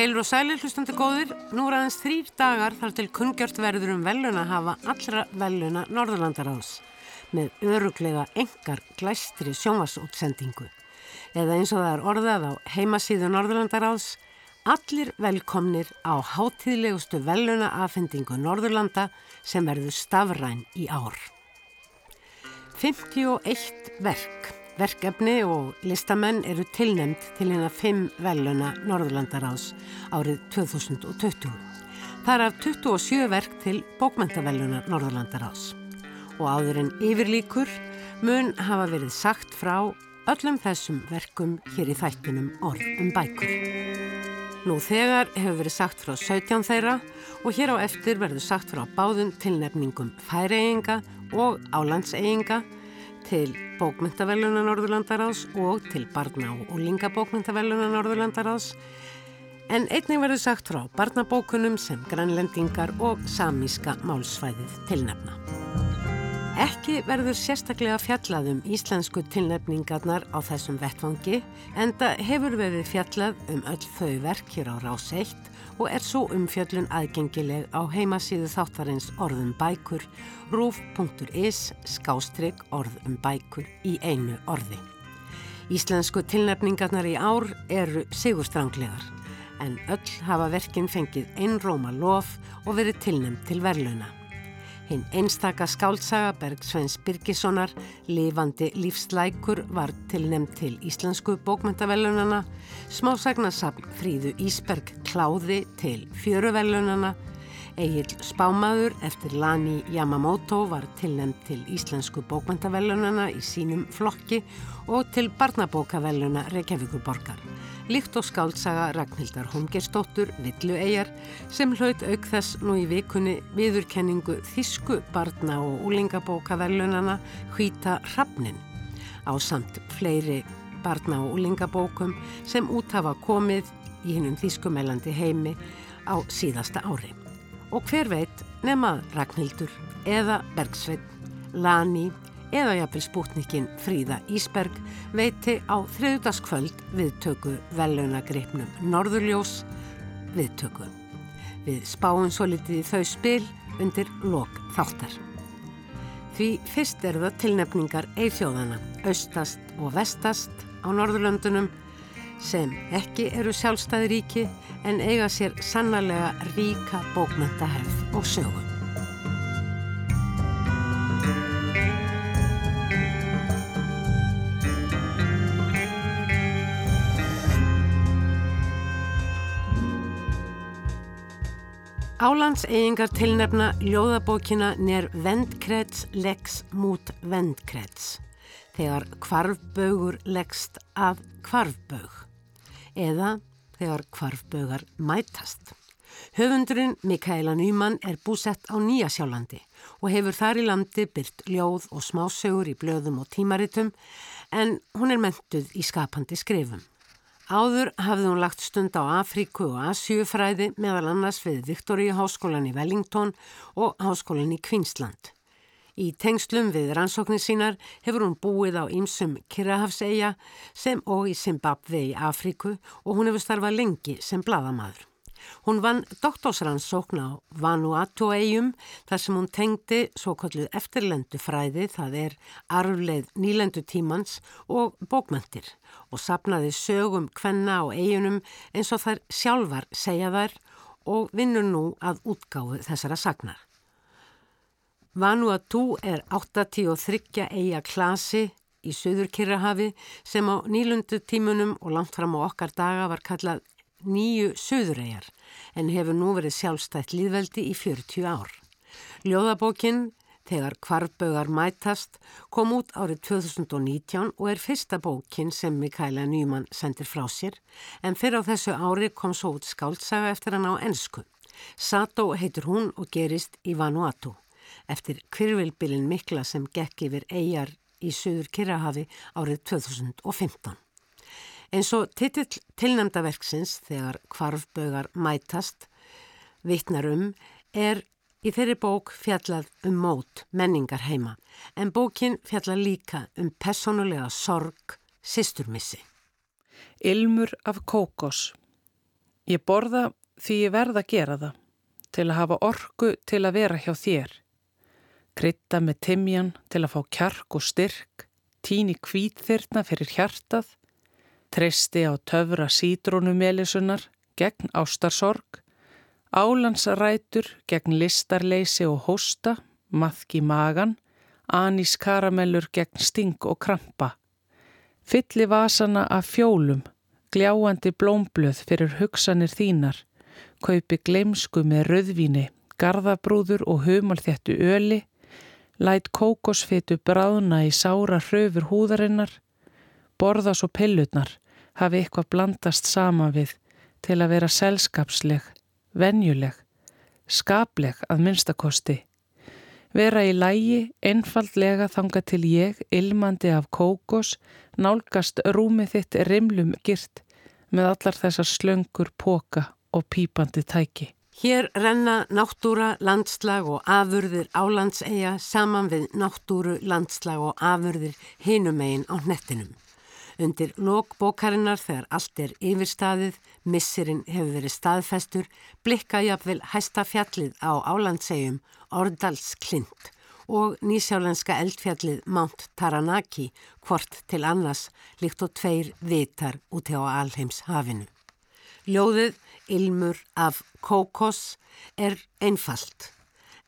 Heilur og sælir hlustandi góðir, nú er aðeins þrýr dagar þar til kungjört verður um veluna hafa allra veluna Norðurlandaráðs með öruglega engar glæstri sjónvarsútsendingu. Eða eins og það er orðað á heimasíðu Norðurlandaráðs, allir velkomnir á hátíðlegustu veluna aðfendingu Norðurlanda sem verður stafræn í ár. 51 verk Verkefni og listamenn eru tilnemd til hérna fimm veluna Norðurlandaráðs árið 2020. Það er af 27 verk til bókmentaveluna Norðurlandaráðs. Og áður en yfirlíkur mun hafa verið sagt frá öllum þessum verkum hér í þættunum orð um bækur. Nú þegar hefur verið sagt frá 17 þeirra og hér á eftir verður sagt frá báðum tilnefningum færeyinga og álandseyinga til bókmyndavellunar Norðurlandaráðs og til barna- og lingabókmyndavellunar Norðurlandaráðs en einnig verður sagt frá barnabókunum sem grænlendingar og samíska málsvæðið tilnefna. Ekki verður sérstaklega fjallað um íslensku tilnefningarnar á þessum vettfangi en það hefur verið fjallað um öll þau verk hér á rás 1 og er svo umfjöllun aðgengileg á heimasíðu þáttarins orðum bækur rúf.is skástrygg orðum bækur í einu orði. Íslensku tilnefningarnar í ár eru sigurstranglegar en öll hafa verkin fengið einróma lof og verið tilnefnd til verluna. Hinn einstaka skáltsaga Bergsveins Birgissonar, Livandi lífslækur, var tilnæmt til Íslensku bókmyndavellunana, smásagnasafn Fríðu Ísberg Kláði til Fjöruvellunana, Egil Spámaður eftir Lani Yamamoto var tilnæmt til Íslensku bókmyndavellunana í sínum flokki og til Barnabókavelluna Reykjavíkurborgar líkt og skáltsaga Ragnhildar Holmgerstóttur Villuegjar sem hlaut auk þess nú í vikunni viðurkenningu Þísku barna og úlingabókaverlunana Hvíta Hrafnin á samt fleiri barna og úlingabókum sem út hafa komið í hinnum Þískumælandi heimi á síðasta ári. Og hver veit nema Ragnhildur eða Bergsveit, Lani eða jafnvel spútnikinn Fríða Ísberg veiti á þriðdaskvöld viðtöku velunagreipnum Norðurljós viðtöku. Við spáum svo litið í þau spil undir lok þáttar. Því fyrst eru það tilnefningar eithjóðana, austast og vestast á Norðurlöndunum sem ekki eru sjálfstæðiríki en eiga sér sannarlega ríka bókmyndahefð og sögum. Álands eigingar tilnefna ljóðabókina nér vendkrets legs mút vendkrets þegar kvarfbögur leggst af kvarfbög eða þegar kvarfbögar mætast. Höfundurinn Mikaela Nýmann er búsett á Nýjasjálandi og hefur þar í landi byrt ljóð og smásögur í blöðum og tímaritum en hún er mentuð í skapandi skrifum. Áður hafði hún lagt stund á Afríku og Asjúfræði meðal annars við Viktoríu háskólan í Wellington og háskólan í Kvinsland. Í tengslum við rannsóknir sínar hefur hún búið á ýmsum Kirrahafsegja sem og í Zimbabwe í Afríku og hún hefur starfað lengi sem bladamadur. Hún vann doktorsrannsókn á Vanuatu-eigjum þar sem hún tengdi svo kolluð eftirlendu fræði, það er arfleð nýlendu tímans og bókmöntir og sapnaði sögum kvenna á eigjunum eins og þær sjálfar segja þær og vinnur nú að útgáðu þessara sagnar. Vanuatu er 83 eigja klasi í Suður Kirrahafi sem á nýlundu tímunum og langt fram á okkar daga var kallað nýju söðuræjar en hefur nú verið sjálfstætt líðveldi í 40 ár. Ljóðabókinn Þegar kvarfbögar mætast kom út árið 2019 og er fyrsta bókin sem Mikaela Nýman sendir frá sér en fyrir á þessu ári kom svo út skáltsaga eftir hann á ennsku. Sato heitur hún og gerist í Vanuatu eftir kvirvilbilin mikla sem gekk yfir eigjar í Suður Kirrahafi árið 2015. En svo titill tilnæmdaverksins þegar kvarfbögar mætast vittnar um er í þeirri bók fjallað um mót menningar heima en bókin fjallað líka um personulega sorg sýsturmissi. Ilmur af kókos Ég borða því ég verða að gera það, til að hafa orku til að vera hjá þér. Krytta með timjan til að fá kjark og styrk, tíni kvítþyrna fyrir hjartað, treysti á töfra sítrónumelisunar gegn ástarsorg, álandsrætur gegn listarleysi og hósta, maðki magan, anís karamellur gegn sting og krampa. Fylli vasana af fjólum, gljáandi blómblöð fyrir hugsanir þínar, kaupi gleimsku með röðvíni, gardabrúður og humalþjættu öli, læt kókosfitu bráðna í sára hröfur húðarinnar, borða svo pillutnar, hafi eitthvað blandast sama við til að vera selskapsleg, venjuleg, skapleg að minnstakosti. Vera í lægi, einfaldlega þanga til ég, ilmandi af kókos, nálgast rúmið þitt rimlum gyrt með allar þessar slöngur, póka og pípandi tæki. Hér renna náttúra, landslag og afurðir álandseiga saman við náttúru, landslag og afurðir hinumegin á hnettinum. Undir lokbókarinnar þegar allt er yfirstaðið, missirinn hefur verið staðfestur, blikka jafnvel hæsta fjallið á álandsegjum Ordals Klint og nýsjálenska eldfjallið Mount Taranaki hvort til annars líkt og tveir vitar úti á alheims hafinu. Ljóðið Ilmur af Kókos er einfalt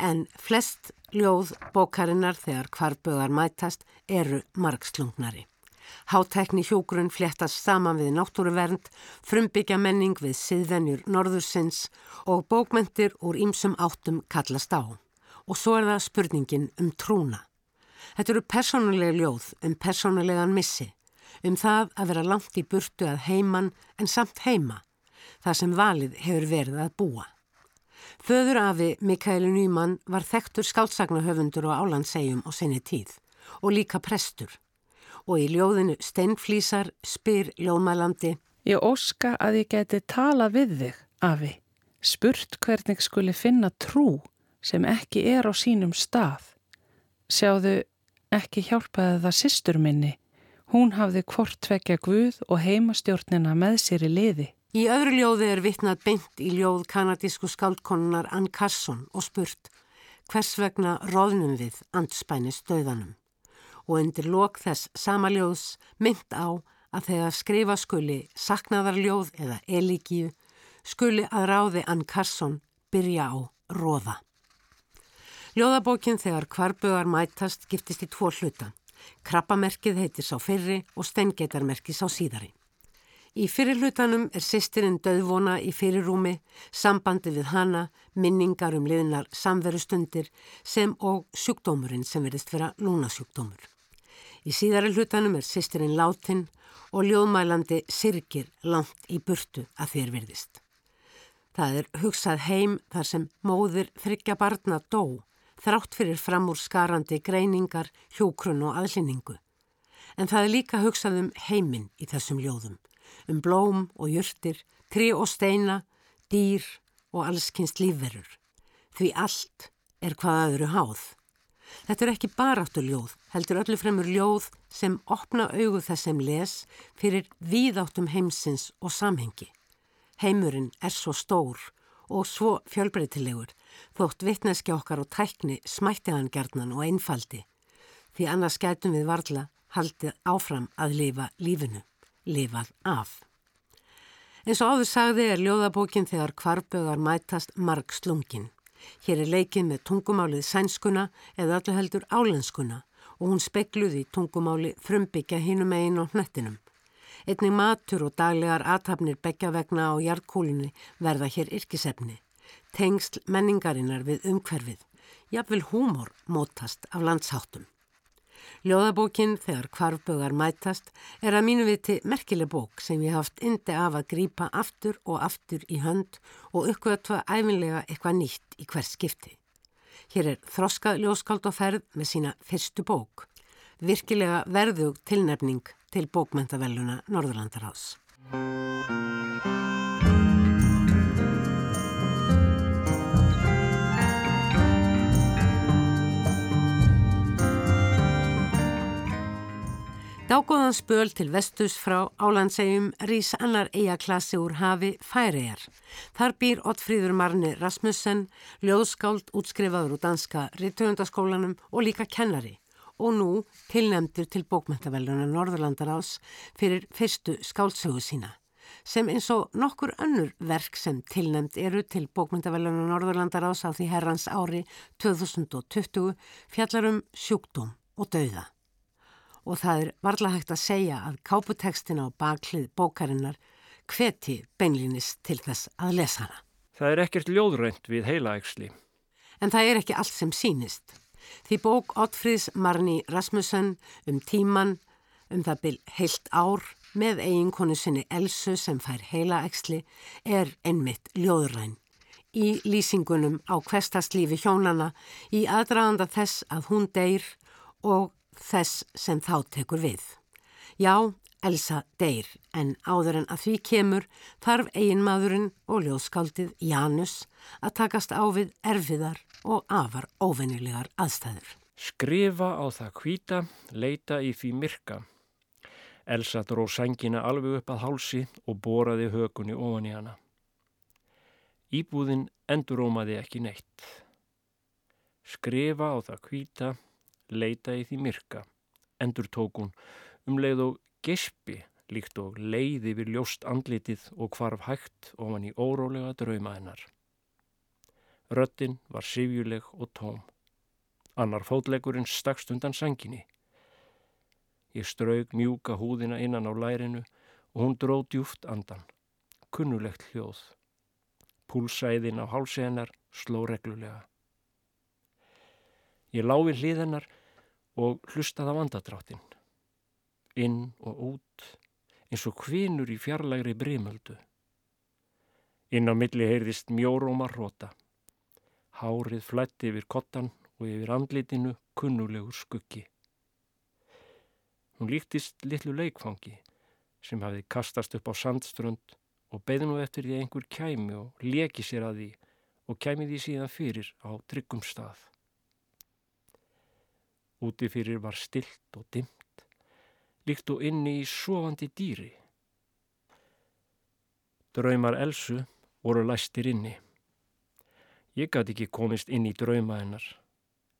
en flest ljóð bókarinnar þegar hvarbögar mætast eru margslungnari. Hátækni hjógrun fléttast saman við náttúruvernd, frumbyggja menning við siðvenjur norðursins og bókmentir úr ýmsum áttum kallast á. Og svo er það spurningin um trúna. Þetta eru personulega ljóð um personulegan missi, um það að vera langt í burtu að heiman en samt heima, það sem valið hefur verið að búa. Föður afi Mikaeli Nýmann var þektur skálsagnahöfundur og álandsegjum á sinni tíð og líka prestur og í ljóðinu Steinflísar spyr ljóðmælandi Ég óska að ég geti tala við þig, afi, spurt hvernig skuli finna trú sem ekki er á sínum stað. Sjáðu, ekki hjálpaði það sýstur minni. Hún hafði hvort tvekja guð og heimastjórnina með sér í liði. Í öðru ljóði er vittnað beint í ljóð kanadísku skáldkonunnar Ann Carson og spurt hvers vegna róðnum við andspæni stöðanum og undir lok þess samaljóðs mynd á að þegar skrifa skuli saknaðarljóð eða elíkíu skuli að ráði Ann Carson byrja á róða. Ljóðabókin þegar kvarbugar mætast giftist í tvo hluta. Krabbamerkið heitir sá fyrri og stengeitarmerkið sá síðari. Í fyrirlutanum er sýstirinn döðvona í fyrirrúmi, sambandi við hana, minningar um liðnar samverustundir sem og sjúkdómurinn sem verðist vera lúnasjúkdómur. Í síðari hlutanum er sýstirinn látin og ljóðmælandi sirkir langt í burtu að þér virðist. Það er hugsað heim þar sem móðir þryggja barna dó, þrátt fyrir fram úr skarandi greiningar, hjókrun og aðlinningu. En það er líka hugsað um heiminn í þessum ljóðum, um blóm og jörtir, tri og steina, dýr og allskynst lífverur. Því allt er hvað aðru háð. Þetta er ekki baráttu ljóð, heldur öllu fremur ljóð sem opna augu þess sem les fyrir víðáttum heimsins og samhengi. Heimurinn er svo stór og svo fjölbreytilegur, þótt vittneski okkar og tækni smætti hann gerðnan og einfaldi, því annars gætum við varla haldið áfram að lifa lífinu, lifað af. En svo áður sagði er ljóðabókin þegar kvarpögar mætast marg slungin. Hér er leikið með tungumálið sænskuna eða öllu heldur álenskuna og hún spekluði tungumáli frumbyggja hinum einn á hnettinum. Einnig matur og daglegar aðtapnir begja vegna á jarðkúlinni verða hér yrkisefni. Tengsl menningarinnar við umhverfið. Jafnvel húmor mótast af landsháttum. Ljóðabókin þegar kvarfbögar mætast er að mínu viti merkileg bók sem ég haft indi af að grýpa aftur og aftur í hönd og uppgötva æfinlega eitthvað nýtt í hvers skipti. Hér er þroskað ljóskáld og ferð með sína fyrstu bók. Virkilega verðug tilnefning til bókmentaveluna Norðurlandarhás. Dágóðan spöl til vestus frá álandsegjum rýs annar eigaklasi úr hafi færiðar. Þar býr Ottfríður Marni Rasmussen, ljóðskáld útskrifaður úr danska rittöfundaskólanum og líka kennari og nú tilnemdur til bókmæntavellunar Norðurlandar ás fyrir fyrstu skáldsögu sína sem eins og nokkur önnur verk sem tilnemd eru til bókmyndavellunar Norðurlandar ás á því herrans ári 2020 fjallarum sjúkdóm og dauða og það er varla hægt að segja að káputekstina á baklið bókarinnar hveti beinlinis til þess að lesa hana. Það er ekkert ljóðrönd við heilaægsli. En það er ekki allt sem sínist. Því bók Ottfríðs Marni Rasmussen um tíman, um það byl heilt ár með eiginkonu sinni Elsu sem fær heilaægsli er einmitt ljóðræn. Í lýsingunum á hverstastlífi hjónana, í aðdraðanda þess að hún deyr og þess sem þá tekur við. Já, Elsa deyr en áður en að því kemur þarf eiginmaðurinn og ljóðskaldið Janus að takast á við erfiðar og afar óvennilegar aðstæður. Skrifa á það hvita, leita í því myrka. Elsa dró sangina alveg upp að hálsi og boraði hökunni ofan í hana. Íbúðin endurómaði ekki neitt. Skrifa á það hvita, leita í því myrka, endur tók hún um leið og gespi líkt og leiði við ljóst andlitið og hvarf hægt ofan í órólega drauma hennar. Röttin var sifjuleg og tóm. Annar fótlegurinn stakst undan sanginni. Ég straug mjúka húðina innan á lærinu og hún dróð djúft andan. Kunnulegt hljóð. Púlsæðin á hálsi hennar sló reglulega. Ég láfi hlið hennar og hlustaði á vandadráttin. Inn og út, eins og kvinur í fjarlægri brimöldu. Inn á milli heyrðist mjóróma hróta. Hárið flætti yfir kottan og yfir andlitinu kunnulegur skuggi. Hún líktist litlu leikfangi sem hafi kastast upp á sandströnd og beði nú eftir því einhver kæmi og leki sér að því og kæmi því síðan fyrir á tryggum stað. Úti fyrir var stilt og dimt, líkt og inni í sofandi dýri. Draumar Elsu voru læstir inni. Ég gæti ekki komist inn í drauma hennar.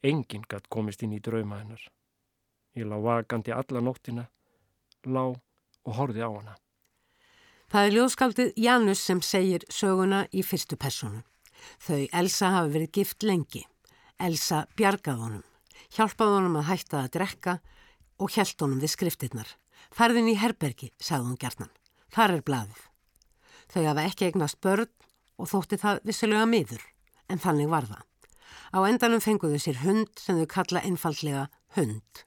Engin gæti komist inn í drauma hennar. Ég lág vakandi alla nóttina, lág og horfið á hana. Það er ljóðskaldið Janus sem segir söguna í fyrstu personu. Þau Elsa hafi verið gift lengi. Elsa bjargað honum hjálpaði honum að hætta að drekka og hjælt honum við skriftirnar. Farðin í herbergi, sagði hún gertnan. Þar er blaðið. Þau hafa ekki eignast börn og þótti það vissilega miður, en þannig var það. Á endanum fenguðu sér hund sem þau kalla einfallega hund.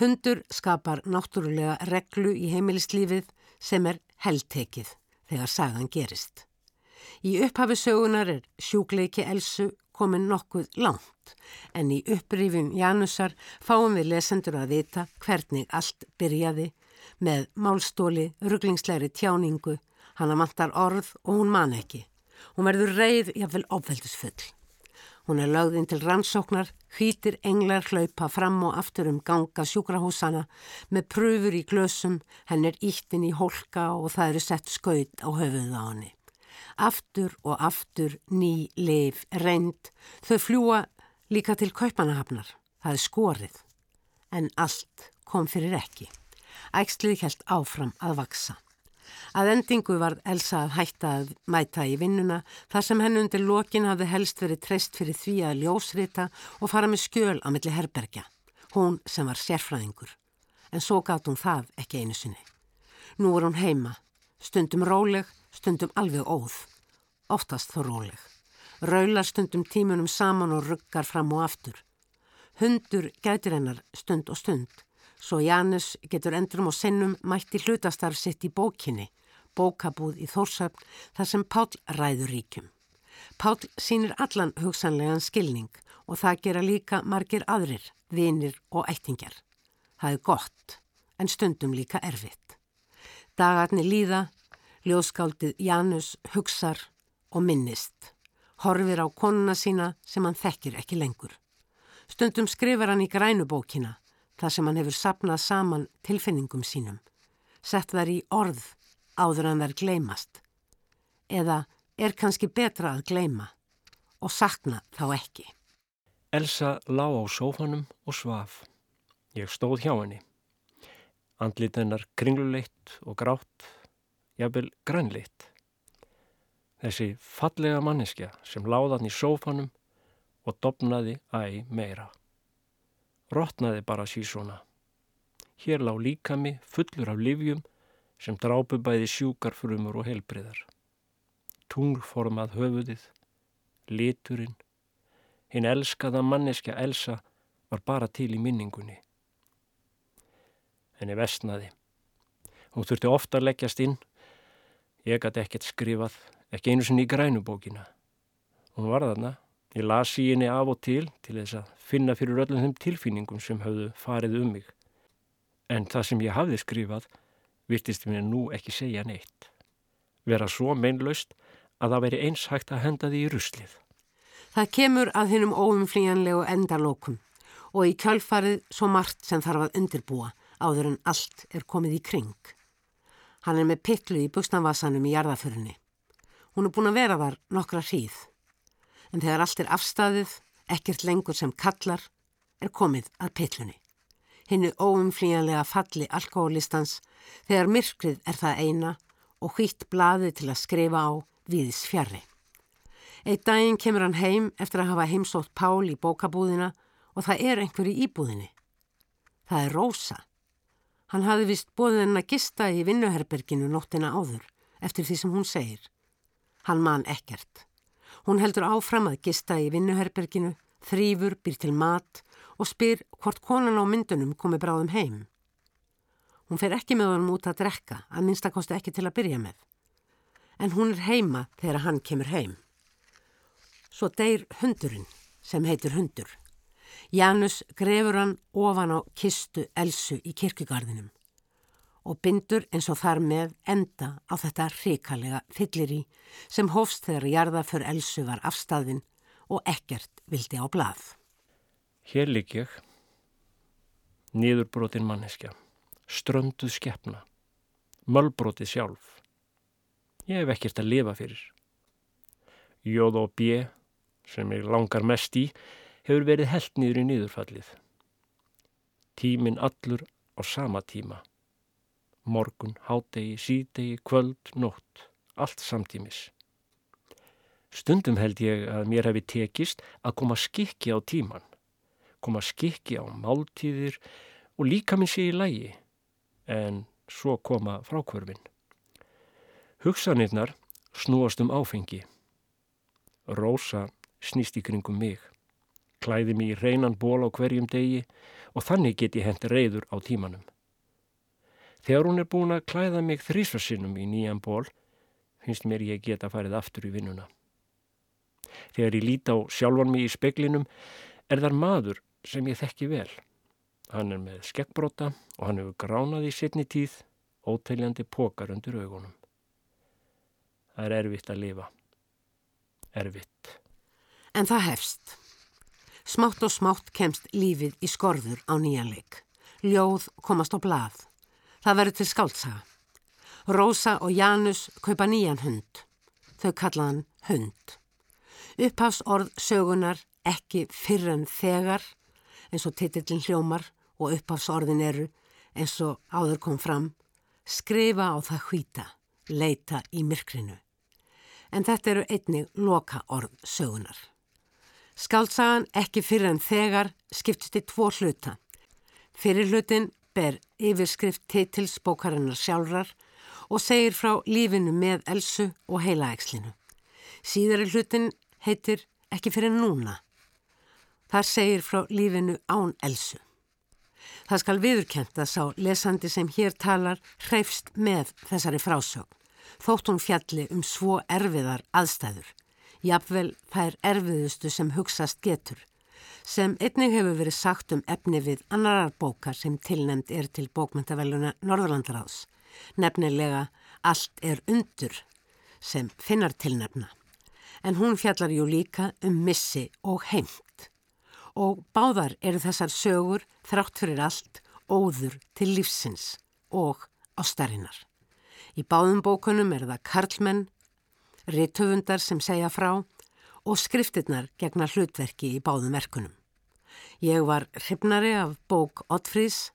Hundur skapar náttúrulega reglu í heimilislífið sem er heldtekið þegar sagan gerist. Í upphafi sögunar er sjúkleiki Elsu komin nokkuð langt en í upprýfum Janusar fáum við lesendur að vita hvernig allt byrjaði með málstóli, rugglingslegri tjáningu, hana mantar orð og hún man ekki. Hún verður reið jáfnvel ofveldusfull. Hún er lögðinn til rannsóknar, hvítir englar hlaupa fram og aftur um ganga sjúkrahúsana með pröfur í glösum, henn er íttinn í hólka og það eru sett skaut á höfuð á henni aftur og aftur ný leif reynd, þau fljúa líka til kaupanahafnar, það er skorið, en allt kom fyrir ekki. Ægslið held áfram að vaksa. Að endingu var Elsa að hætta að mæta í vinnuna þar sem henn undir lokin hafði helst verið treyst fyrir því að ljósrita og fara með skjöl á milli herbergja, hún sem var sérfræðingur. En svo gátt hún það ekki einu sinni. Nú er hún heima, stundum róleg, stundum alveg óð, oftast þó róleg. Raular stundum tímunum saman og ruggar fram og aftur. Hundur gætir hennar stund og stund, svo Janus getur endrum og sinnum mætti hlutastarf sitt í bókinni, bókabúð í Þórsöfn þar sem Pál ræður ríkjum. Pál sínir allan hugsanlegan skilning og það gera líka margir aðrir, vinir og ættingjar. Það er gott, en stundum líka erfitt. Dagarnir líða, Ljóskáldið Janus hugsar og minnist. Horfir á konuna sína sem hann þekkir ekki lengur. Stundum skrifar hann í grænubókina. þar sem hann hefur sapnað saman tilfinningum sínum, sett þær í orð áður en þær gleymast. Eða er kannski betra að gleyma og sakna þá ekki. Elsa lá á sófanum og svaf. Ég stóð hjá henni. Andlit hennar kringluleitt og grátt, jafnvel grænleitt. Þessi fallega manneskja sem láðan í sófanum og dopnaði æg meira. Rottnaði bara sísona. Hér lág líkami fullur af livjum sem drápu bæði sjúkarfrumur og helbriðar. Tunglformað höfuðið, liturinn, hinn elskaða manneskja Elsa var bara til í minningunni. Henni vestnaði. Hún þurfti ofta leggjast inn. Ég gæti ekkert skrifað, ekki einu sinni í grænubókina. Hún var þarna Ég las í henni af og til til þess að finna fyrir öllum þeim tilfinningum sem hafðu farið um mig. En það sem ég hafði skrifað virtist mér nú ekki segja neitt. Vera svo meinlaust að það veri eins hægt að henda því í ruslið. Það kemur að hinnum óumflíjanlegu endalókum og í kjálfarið svo margt sem þarf að undirbúa áður en allt er komið í kring. Hann er með pittlu í buksnavasanum í jarðaförunni. Hún er búin að vera þar nokkra hríð en þegar allt er afstæðið, ekkert lengur sem kallar, er komið að pillunni. Hinnu óumflíjanlega falli alkoholistans þegar myrkrið er það eina og hvitt blaði til að skrifa á viðis fjarrri. Eitt daginn kemur hann heim eftir að hafa heimsótt Pál í bókabúðina og það er einhver í íbúðinni. Það er Rósa. Hann hafi vist bóðið henn að gista í vinnuherberginu nóttina áður eftir því sem hún segir. Hann man ekkert. Hún heldur áfram að gista í vinnuherberginu, þrýfur, býr til mat og spyr hvort konan á myndunum komi bráðum heim. Hún fer ekki með honum út að drekka, að minnstakosti ekki til að byrja með. En hún er heima þegar hann kemur heim. Svo deyr hundurinn sem heitir hundur. Janus grefur hann ofan á kistu Elsu í kirkugarðinum og bindur eins og þar með enda á þetta hrikalega fyllir í sem hófst þegar jarða för Elsu var afstæðin og ekkert vildi á blað. Hér ligg ég, nýðurbrotin manneskja, strönduð skeppna, mölbrotið sjálf. Ég hef ekkert að lifa fyrir. Jóð og bje, sem ég langar mest í, hefur verið held nýður í nýðurfallið. Tímin allur á sama tíma morgun, hádegi, sídegi, kvöld, nótt, allt samtímis. Stundum held ég að mér hefði tekist að koma skikki á tíman, koma skikki á máltíðir og líka minn sé í lægi, en svo koma frákvörfin. Hugsanirnar snúast um áfengi. Rósa snýst í kringum mig, klæði mér í reynan ból á hverjum degi og þannig get ég hent reyður á tímanum. Þegar hún er búin að klæða mig þrísvarsinnum í nýjan ból, finnst mér ég geta farið aftur í vinnuna. Þegar ég líti á sjálfan mig í speklinum, er þar maður sem ég þekki vel. Hann er með skekkbrota og hann hefur gránað í setni tíð, óteiljandi pokar undir augunum. Það er erfitt að lifa. Erfitt. En það hefst. Smátt og smátt kemst lífið í skorður á nýjanleik. Ljóð komast á blað. Það verður til skáltsaga. Rósa og Janus kaupa nýjan hund. Þau kallaðan hund. Upphafs orð sögunar ekki fyrr en þegar eins og titillin hljómar og upphafs orðin eru eins og áður kom fram skrifa á það hvita, leita í myrkrinu. En þetta eru einnig loka orð sögunar. Skáltsagan ekki fyrir en þegar skiptist í tvo hluta. Fyrir hlutin ber yfirskrift titils bókarinnar sjálfrar og segir frá lífinu með Elsu og heilaækslinu. Síðari hlutin heitir ekki fyrir núna. Það segir frá lífinu án Elsu. Það skal viðurkent að sá lesandi sem hér talar hreifst með þessari frásögn, þótt hún fjalli um svo erfiðar aðstæður. Jafnvel þær erfiðustu sem hugsast getur, sem einnig hefur verið sagt um efni við annarar bókar sem tilnemd er til bókmyndaveluna Norðurlandaráðs, nefnilega Allt er undur sem finnar tilnefna. En hún fjallar jú líka um missi og heimt og báðar eru þessar sögur þrátt fyrir allt óður til lífsins og ástarinnar. Í báðum bókunum er það karlmenn, rittöfundar sem segja frá og skriftirnar gegna hlutverki í báðum verkunum. Ég var hrifnari af bók Ottfrís,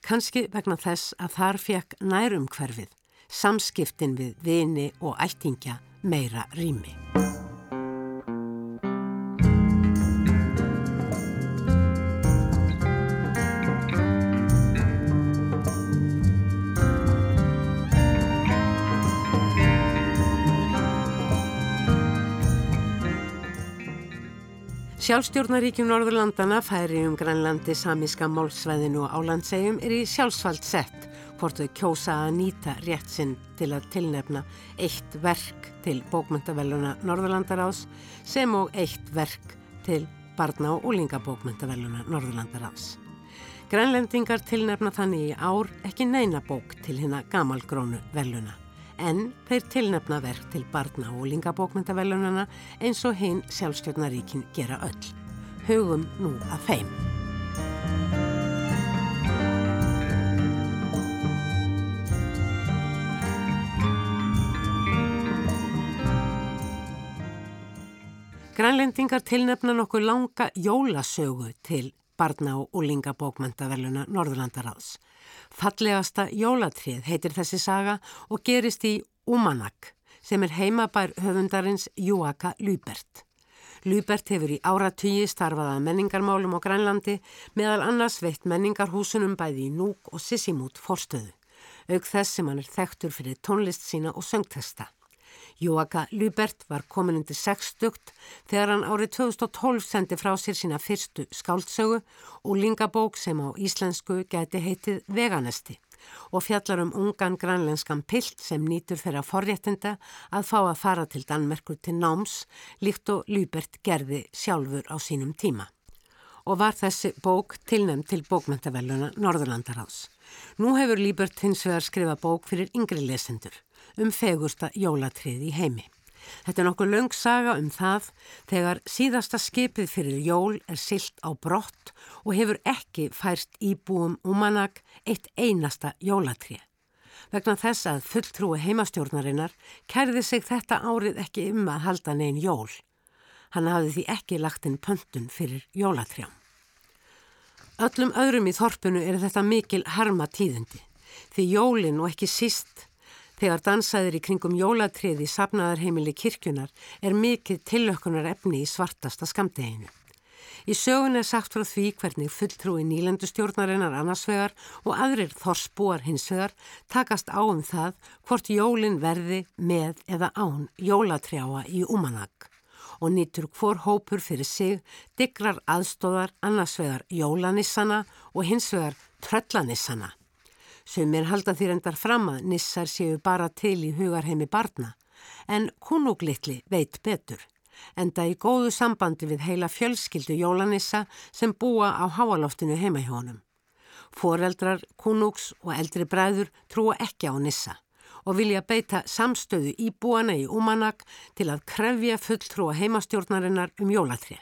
kannski vegna þess að þar fekk nærum hverfið, samskiptin við vini og ættingja meira rými. Sjálfstjórnaríkjum Norðurlandana færi um Grænlandi, Samíska, Málsvæðinu og Álandsegjum er í sjálfsvald sett hvort þau kjósa að nýta rétt sinn til að tilnefna eitt verk til bókmyndavelluna Norðurlandaráðs sem og eitt verk til barna- og úlingabókmyndavelluna Norðurlandaráðs. Grænlendingar tilnefna þannig í ár ekki neina bók til hérna gamalgrónu velluna en þeir tilnefna verk til barna og lingabókmyndavellunana eins og hinn sjálfstjórnaríkin gera öll. Hugum nú að þeim. Grænlendingar tilnefna nokkuð langa jólasögu til barna- og úlingabókmyndavelluna Norðurlandaráðs. Fallegasta jólatrið heitir þessi saga og gerist í Umanak sem er heimabær höfundarins Júaka Lúbert. Lúbert hefur í áratugji starfaða menningarmálum á Grænlandi meðal annars veitt menningarhúsunum bæði í Núk og Sissimút forstöðu, auk þess sem hann er þekktur fyrir tónlist sína og söngtesta. Jóaka Lubert var komin undir sextugt þegar hann árið 2012 sendi frá sér sína fyrstu skáldsögu og lingabók sem á íslensku geti heitið Veganesti og fjallar um ungan grænlenskan pilt sem nýtur þeirra forréttinda að fá að fara til Danmerkur til náms líkt og Lubert gerði sjálfur á sínum tíma. Og var þessi bók tilnæmt til bókmyndavelluna Norðurlandaráðs. Nú hefur Lubert hins vegar skrifa bók fyrir yngri lesendur um fegursta jólatrið í heimi. Þetta er nokkuð löng saga um það þegar síðasta skipið fyrir jól er silt á brott og hefur ekki færst íbúum umanag eitt einasta jólatrið. Vegna þess að fulltrúi heimastjórnarinnar kærði sig þetta árið ekki um að halda negin jól. Hann hafði því ekki lagt inn pöntun fyrir jólatrjám. Öllum öðrum í þorpunu er þetta mikil harma tíðundi því jólin og ekki síst Þegar dansaðir í kringum jólatriði sapnaðarheimili kirkjunar er mikið tillökkunar efni í svartasta skamdeginu. Í sögun er sagt frá því hvernig fulltrúi nýlendustjórnarinnar annarsvegar og aðrir þorsbúar hinsvegar takast á um það hvort jólin verði með eða án jólatrjáa í Umanag og nýtur hvor hópur fyrir sig digrar aðstóðar annarsvegar jólanissana og hinsvegar tröllanissana. Sumir halda því reyndar fram að nissar séu bara til í hugarheimi barna, en kunuglitli veit betur, enda í góðu sambandi við heila fjölskyldu jólanissa sem búa á háaloftinu heima hjá honum. Foreldrar, kunugs og eldri bræður trúa ekki á nissa og vilja beita samstöðu í búana í Umanak til að krefja fulltrúa heimastjórnarinnar um jólatrið.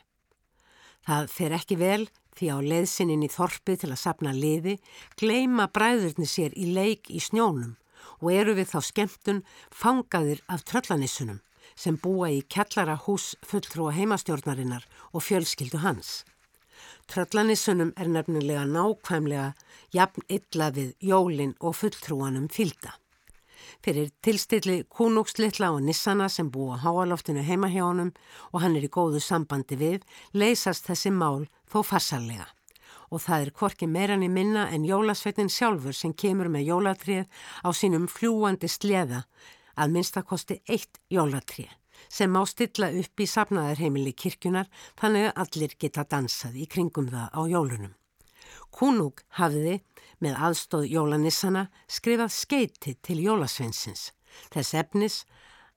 Það fer ekki vel því á leðsinin í þorpið til að sapna liði, gleima bræðurni sér í leik í snjónum og eru við þá skemmtun fangaðir af tröllanissunum sem búa í kellara hús fulltrúa heimastjórnarinnar og fjölskyldu hans. Tröllanissunum er nefnilega nákvæmlega jafn illa við jólin og fulltrúanum fylda. Fyrir tilstilli kúnúkslitla og nissana sem búa háaloftinu heima hjá honum og hann er í góðu sambandi við, leysast þessi mál þó farsarlega. Og það er korki meirann í minna en jólasveitin sjálfur sem kemur með jólatrið á sínum fljúandi sleða að minnstakosti eitt jólatrið sem má stilla upp í sapnaðarheimili kirkjunar þannig að allir geta dansað í kringum það á jólunum. Kúnúk hafiði með aðstóð jólanissana skrifað skeiti til jólasveinsins. Þess efnis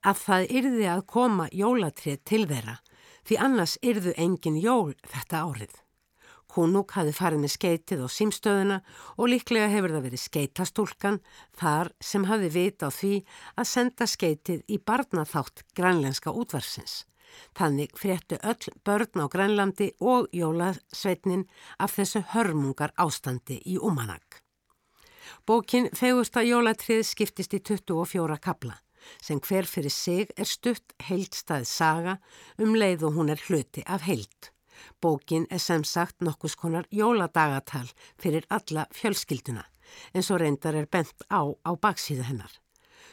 að það yrði að koma jólatrið til þeirra því annars yrðu engin jól þetta árið. Kúnúk hafi farið með skeitið á símstöðuna og líklega hefur það verið skeitastúlkan þar sem hafi vit á því að senda skeitið í barnaþátt grænlenska útvarsins Þannig fréttu öll börn á Grænlandi og jólasveitnin af þessu hörmungar ástandi í Umanak. Bókin Fegusta jólatrið skiptist í 24 kabla sem hver fyrir sig er stutt heildstað saga um leið og hún er hluti af heild. Bókin er sem sagt nokkus konar jóladagatal fyrir alla fjölskylduna eins og reyndar er bent á á baksíðu hennar.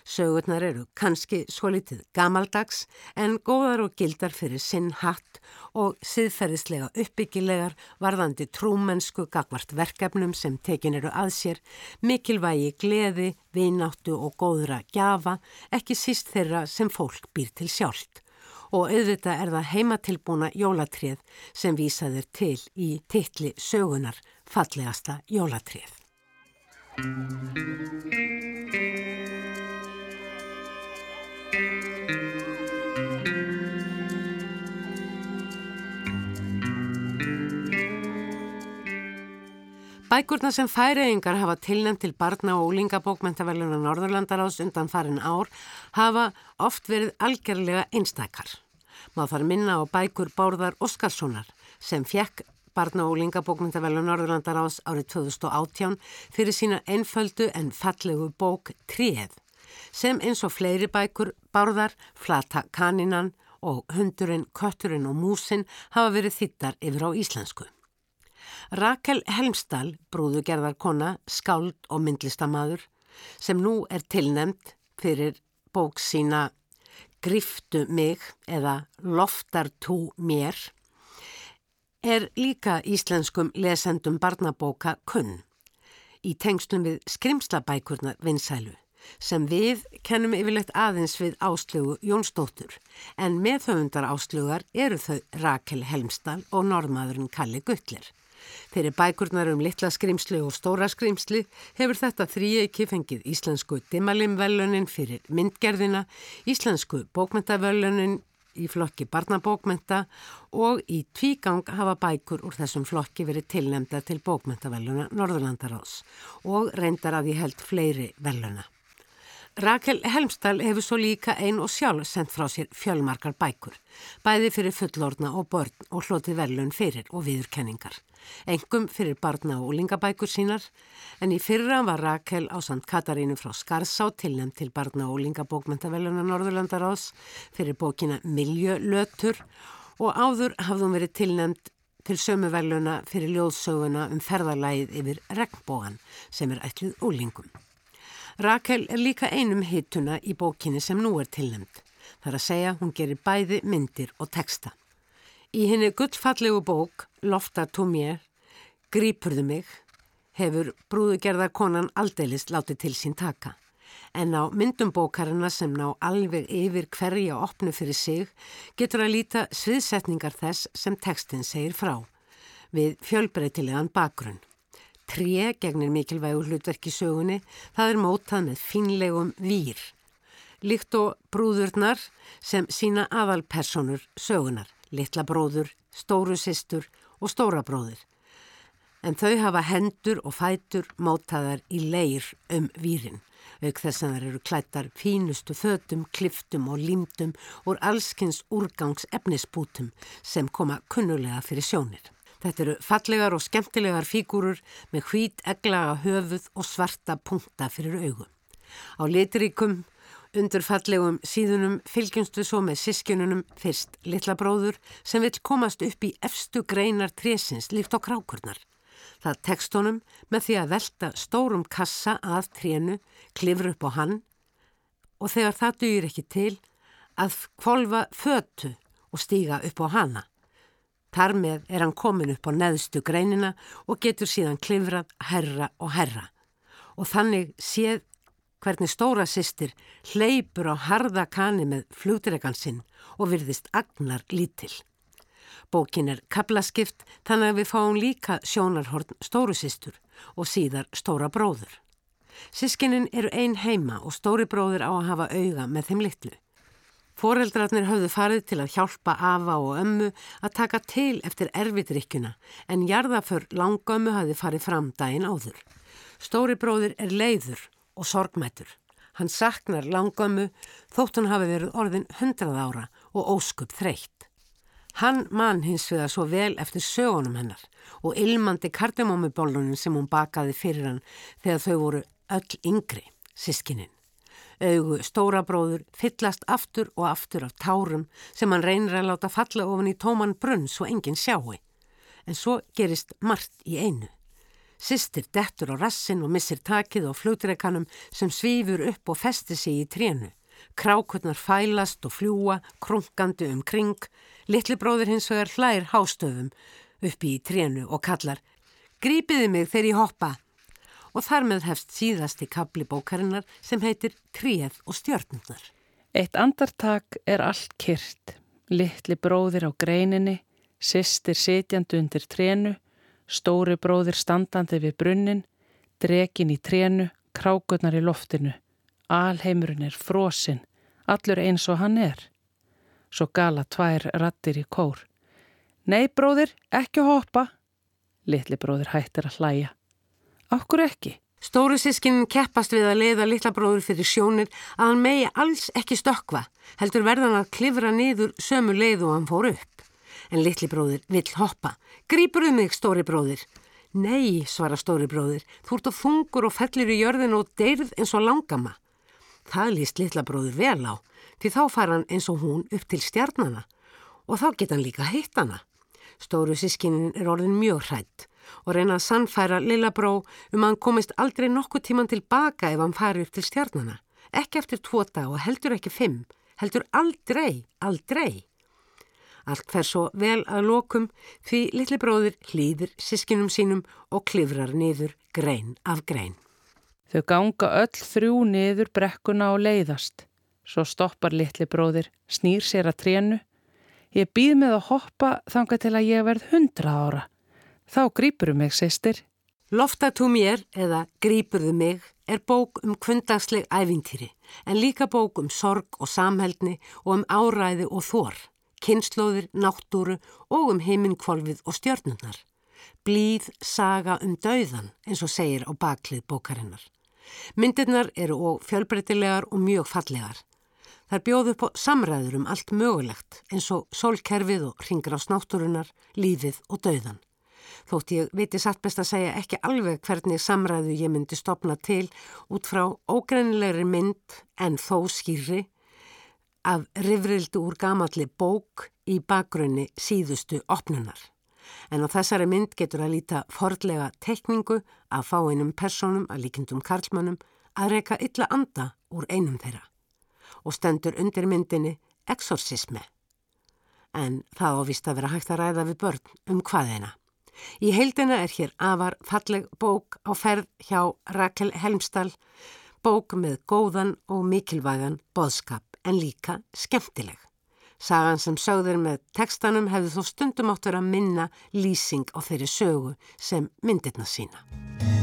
Sögurnar eru kannski svo litið gamaldags en góðar og gildar fyrir sinn hatt og siðferðislega uppbyggilegar varðandi trúmennsku gagvart verkefnum sem tekin eru að sér, mikilvægi gleði, vináttu og góðra gjafa, ekki síst þeirra sem fólk býr til sjálft. Og auðvitað er það heimatilbúna jólatrið sem vísaðir til í titli sögunar fallegasta jólatrið. Bækurna sem færiðingar hafa tilnæmt til barna og úlingabókmentaveluna Norðurlandaráðs undan farin ár hafa oft verið algjörlega einstakar. Má þar minna á bækur Bárðar Óskarssonar sem fjekk barna og úlingabókmentaveluna Norðurlandaráðs árið 2018 fyrir sína einföldu en fallegu bók Tríð sem eins og fleiri bækur Bárðar, Flata Kaninan og Hundurinn, Kötturinn og Músin hafa verið þittar yfir á íslensku. Rakel Helmstall, brúðugerðarkona, skáld og myndlistamadur sem nú er tilnemd fyrir bók sína Griftu mig eða Loftar tú mér er líka íslenskum lesendum barnabóka kunn í tengslum við skrimslabækurnar vinsælu sem við kennum yfirlegt aðeins við áslögu Jónsdóttur en meðhauðundar áslögar eru þau Rakel Helmstall og normaðurinn Kalli Guttler. Fyrir bækurnar um litla skrimsli og stóra skrimsli hefur þetta þrýeiki fengið íslensku Dimalimvellunin fyrir myndgerðina, íslensku bókmentavöllunin í flokki barnabókmenta og í tvígang hafa bækur úr þessum flokki verið tilnemda til bókmentavelluna Norðurlandaráðs og reyndar að ég held fleiri velluna. Rakel Helmstall hefur svo líka ein og sjálf sendt frá sér fjölmarkar bækur, bæði fyrir fullorna og börn og hlotið velun fyrir og viðurkenningar. Engum fyrir barna og lingabækur sínar, en í fyrra var Rakel á Sant Katarínu frá Skarsá tilnæmt til barna og lingabókmentaveluna Norðurlandarás fyrir bókina Miljölötur og áður hafðum verið tilnæmt til sömu veluna fyrir ljóðsöguna um ferðarlægið yfir regnbóan sem er ætlið úlingum. Rakel er líka einum hittuna í bókinni sem nú er tilnæmt. Það er að segja hún gerir bæði myndir og texta. Í henni gullfallegu bók, Lofta tó mér, Grípurðu mig, hefur brúðugerðarkonan aldeilist látið til sín taka. En á myndum bókarina sem ná alveg yfir hverja opnu fyrir sig getur að líta sviðsetningar þess sem textin segir frá, við fjölbreytilegan bakgrunn. Tré gegnir mikilvægur hlutverki sögunni, það er mótað með finlegum výr. Líkt og brúðurnar sem sína aðalpersonur sögunar, litla bróður, stóru sýstur og stóra bróður. En þau hafa hendur og fætur mótaðar í leir um výrin, auk þess að þær eru klættar fínustu fötum, kliftum og límtum úr allskins úrgangs efnisbútum sem koma kunnulega fyrir sjónir. Þetta eru fallegar og skemmtilegar fígúrur með hvít eglaga höfuð og svarta punkta fyrir augum. Á litiríkum undur fallegum síðunum fylgjumstu svo með sískinunum fyrst litla bróður sem vil komast upp í efstu greinar trésins líkt á krákurnar. Það tekst honum með því að velta stórum kassa að trénu, klifur upp á hann og þegar það dýr ekki til að kvolva fötu og stíga upp á hana. Þar með er hann komin upp á neðstu greinina og getur síðan klifrað herra og herra. Og þannig séð hvernig stóra sýstir hleypur á harða kani með flugdregan sinn og virðist agnar lítill. Bókin er kablaskipt þannig að við fáum líka sjónarhorn stóru sýstur og síðar stóra bróður. Sískinin eru ein heima og stóri bróður á að hafa auga með þeim litlu. Foreldrarnir höfðu farið til að hjálpa Ava og ömmu að taka til eftir erfiðrykkjuna en jarðaför langömmu hafði farið fram daginn áður. Stóri bróðir er leiður og sorgmætur. Hann saknar langömmu þótt hann hafi verið orðin hundrað ára og óskup þreytt. Hann mann hins vegar svo vel eftir sögunum hennar og ilmandi kardemómibólunum sem hún bakaði fyrir hann þegar þau voru öll yngri, sískinin. Augu stóra bróður fyllast aftur og aftur af tárum sem hann reynir að láta falla ofan í tóman brunn svo enginn sjáu. En svo gerist margt í einu. Sistir dettur á rassin og missir takið á flutreikanum sem svífur upp og festir sig í trénu. Krákurnar fælast og fljúa, krunkandi um kring. Littli bróður hins vegar hlær hástöfum uppi í trénu og kallar Grípiði mig þegar ég hoppa og þar með hefst síðast í kapli bókarinnar sem heitir Tríð og stjörnundar. Eitt andartak er allt kyrt. Littli bróðir á greininni, sýstir sitjandi undir trénu, stóri bróðir standandi við brunnin, drekin í trénu, krákurnar í loftinu. Alheimurinn er frosinn, allur eins og hann er. Svo gala tvær rattir í kór. Nei bróðir, ekki hoppa. Littli bróðir hættir að hlæja. Akkur ekki? Stóru sískinin keppast við að leiða litla bróður fyrir sjónir að hann megi alls ekki stökva, heldur verðan að klifra niður sömu leið og hann fór upp. En litli bróður vill hoppa. Grýpur um mig, stóri bróður? Nei, svara stóri bróður, þú ert á þungur og fellir í jörðin og deyrð eins og langama. Það líst litla bróður vel á, því þá fara hann eins og hún upp til stjarnana og þá geta hann líka hitt hana. Stóru sískinin er orðin mjög hrætt og reyna að sannfæra Lilla Bró um að hann komist aldrei nokkuð tíman tilbaka ef hann fari upp til stjarnana. Ekki eftir tvota og heldur ekki fimm, heldur aldrei, aldrei. Allt fer svo vel að lokum því litli bróðir hlýðir sískinum sínum og klifrar niður grein af grein. Þau ganga öll þrjú niður brekkuna og leiðast. Svo stoppar litli bróðir, snýr sér að trénu. Ég býð með að hoppa þanga til að ég verð hundra ára. Þá grýpurum mig, sýstir. Loftatú mér, eða grýpurðu mig, er bók um kvöndagsleg ævintýri, en líka bók um sorg og samhældni og um áræði og þór, kynnslóðir, náttúru og um heiminkvolvið og stjörnurnar. Blíð saga um dauðan, eins og segir á baklið bókarinnar. Myndirnar eru og fjölbreytilegar og mjög fallegar. Þar bjóðu upp á samræður um allt mögulegt, eins og sólkerfið og ringra á snáttúrunar, lífið og dauðan. Þótt ég viti satt best að segja ekki alveg hvernig samræðu ég myndi stopna til út frá ógrænilegri mynd en þó skýrri af rifrildu úr gamalli bók í bakgrunni síðustu opnunar. En á þessari mynd getur að líta fordlega tekningu af fáinum personum að líkindum karlmannum að reyka illa anda úr einum þeirra og stendur undir myndinni exorcisme. En það ávist að vera hægt að ræða við börn um hvaðina. Í heildina er hér afar falleg bók á ferð hjá Rakel Helmstall, bók með góðan og mikilvægan boðskap en líka skemmtileg. Sagan sem sögður með tekstanum hefði þó stundum áttur að minna lýsing á þeirri sögu sem myndirna sína.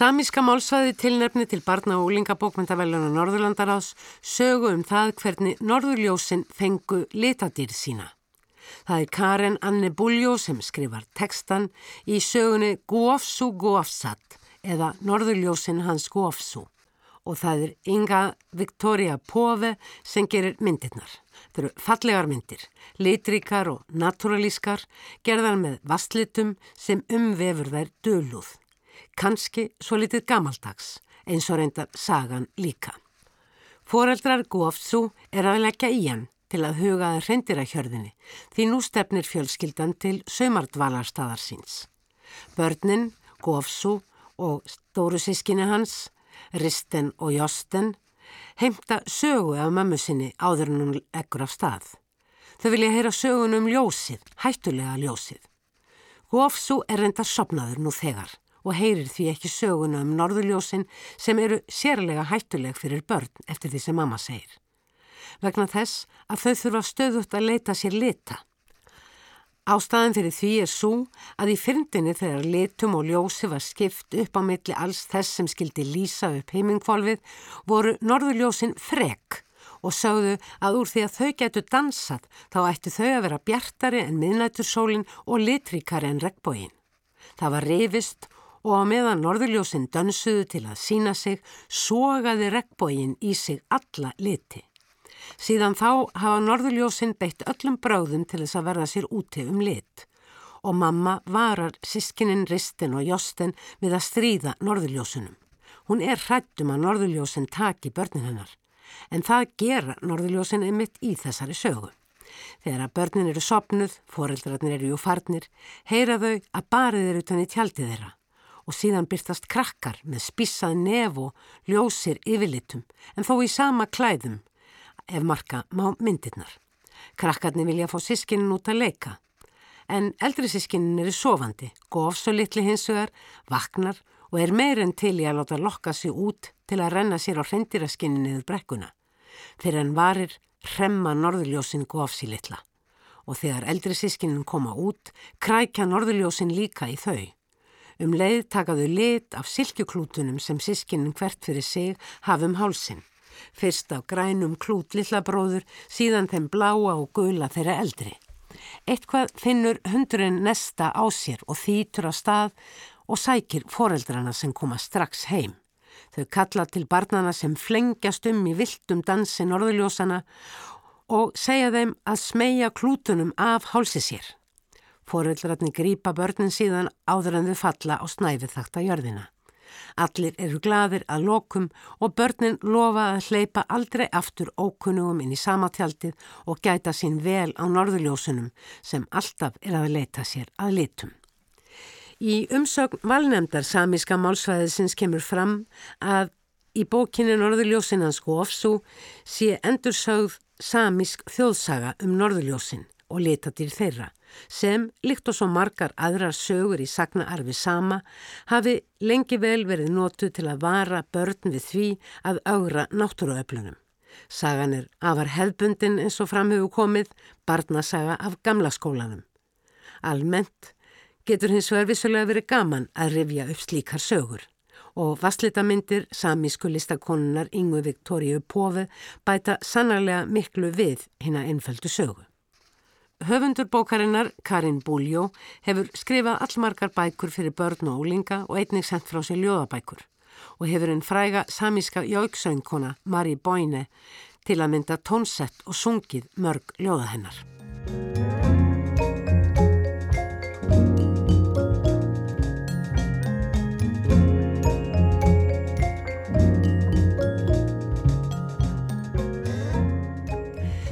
Samíska málsvæði tilnefni til barna og úlingabókmyndavelluna Norðurlandaráðs sögu um það hvernig Norðurljósin fengu litadýr sína. Það er Karen Anne Buljó sem skrifar tekstan í sögunni Guofsu Guofsat eða Norðurljósin hans Guofsu og það er Inga Victoria Pove sem gerir myndirnar. Það eru fallegar myndir, litrikar og naturalískar, gerðar með vastlitum sem umvefur þær döluð kannski svo litið gamaldags, eins og reyndar sagan líka. Fóreldrar Gófsú er að leggja í hann til að hugaða hreindirakjörðinni því nú stefnir fjölskyldan til sömardvalarstaðar síns. Börnin, Gófsú og stóru sískinni hans, Risten og Josten, heimta sögu af mömmu sinni áður en hún ekkur af stað. Þau vilja heyra sögun um ljósið, hættulega ljósið. Gófsú er reyndar sopnaður nú þegar og heyrir því ekki söguna um norðurljósin sem eru sérlega hættuleg fyrir börn eftir því sem mamma segir. Vegna þess að þau þurfa stöðut að leita sér lita. Ástæðan fyrir því er svo að í fyrndinni þegar litum og ljósi var skipt upp á milli alls þess sem skildi lýsa upp heimingkvolvið voru norðurljósin frek og sögðu að úr því að þau getu dansað þá ættu þau að vera bjartari en miðnætursólin og litrikari en regnbógin. Það var reyfist og á meðan norðurljósinn dönsuðu til að sína sig, sogaði regnbógin í sig alla liti. Síðan þá hafa norðurljósinn beitt öllum bráðum til þess að verða sér úti um lit og mamma varar sískinin Ristin og Josten við að stríða norðurljósunum. Hún er hrættum að norðurljósin taki börnin hennar en það gera norðurljósin einmitt í þessari sögu. Þegar að börnin eru sopnuð, foreldrarnir eru jú farnir, heyra þau að barið eru utan í tjaldið þeirra og síðan byrtast krakkar með spísað nef og ljósir yfirlitum en þó í sama klæðum ef marka má myndirnar. Krakkarnir vilja fá sískinin út að leika en eldri sískinin eru sofandi, gofs og litli hinsugar, vaknar og er meir en til í að láta lokka sig út til að renna sér á hrendiraskinin niður brekkuna. Fyrir en varir hremma norðurljósin gofs í litla og þegar eldri sískinin koma út krækja norðurljósin líka í þau. Um leið takaðu lit af silkjuklútunum sem sískinin hvert fyrir sig hafum hálsin. Fyrst af grænum klút lillabróður, síðan þeim bláa og gula þeirra eldri. Eitthvað finnur hundurinn nesta á sér og þýtur á stað og sækir foreldrana sem koma strax heim. Þau kalla til barnana sem flengjast um í viltum dansi norðuljósana og segja þeim að smegja klútunum af hálsi sér. Foreldrarni grýpa börnin síðan áður en þau falla á snæfið þakta jörðina. Allir eru gladir að lokum og börnin lofa að hleypa aldrei aftur ókunnugum inn í samatjaldið og gæta sín vel á norðuljósunum sem alltaf er að leita sér að litum. Í umsögn valnemdar samíska málsvæðisins kemur fram að í bókinu Norðurljósinans Gófsú sé endursögð samísk þjóðsaga um Norðurljósin og litatir þeirra sem, líkt og svo margar aðrar sögur í sagnaarfi sama, hafi lengi vel verið nótu til að vara börn við því að augra náttúruöflunum. Sagan er afar hefbundin eins og framhefur komið, barnasaga af gamla skólanum. Almennt getur hins vegar vissulega verið gaman að rifja upp slíkar sögur og vastlitamindir samísku listakonunar Ingu Viktoríu Pófi bæta sannarlega miklu við hinn að einföldu sögu. Höfundur bókarinnar, Karin Búljó, hefur skrifað allmargar bækur fyrir börn og ólinga og einnig sendt frá sér ljóðabækur og hefur einn fræga samíska jóksöngkona, Mari Bóine, til að mynda tónsett og sungið mörg ljóða hennar.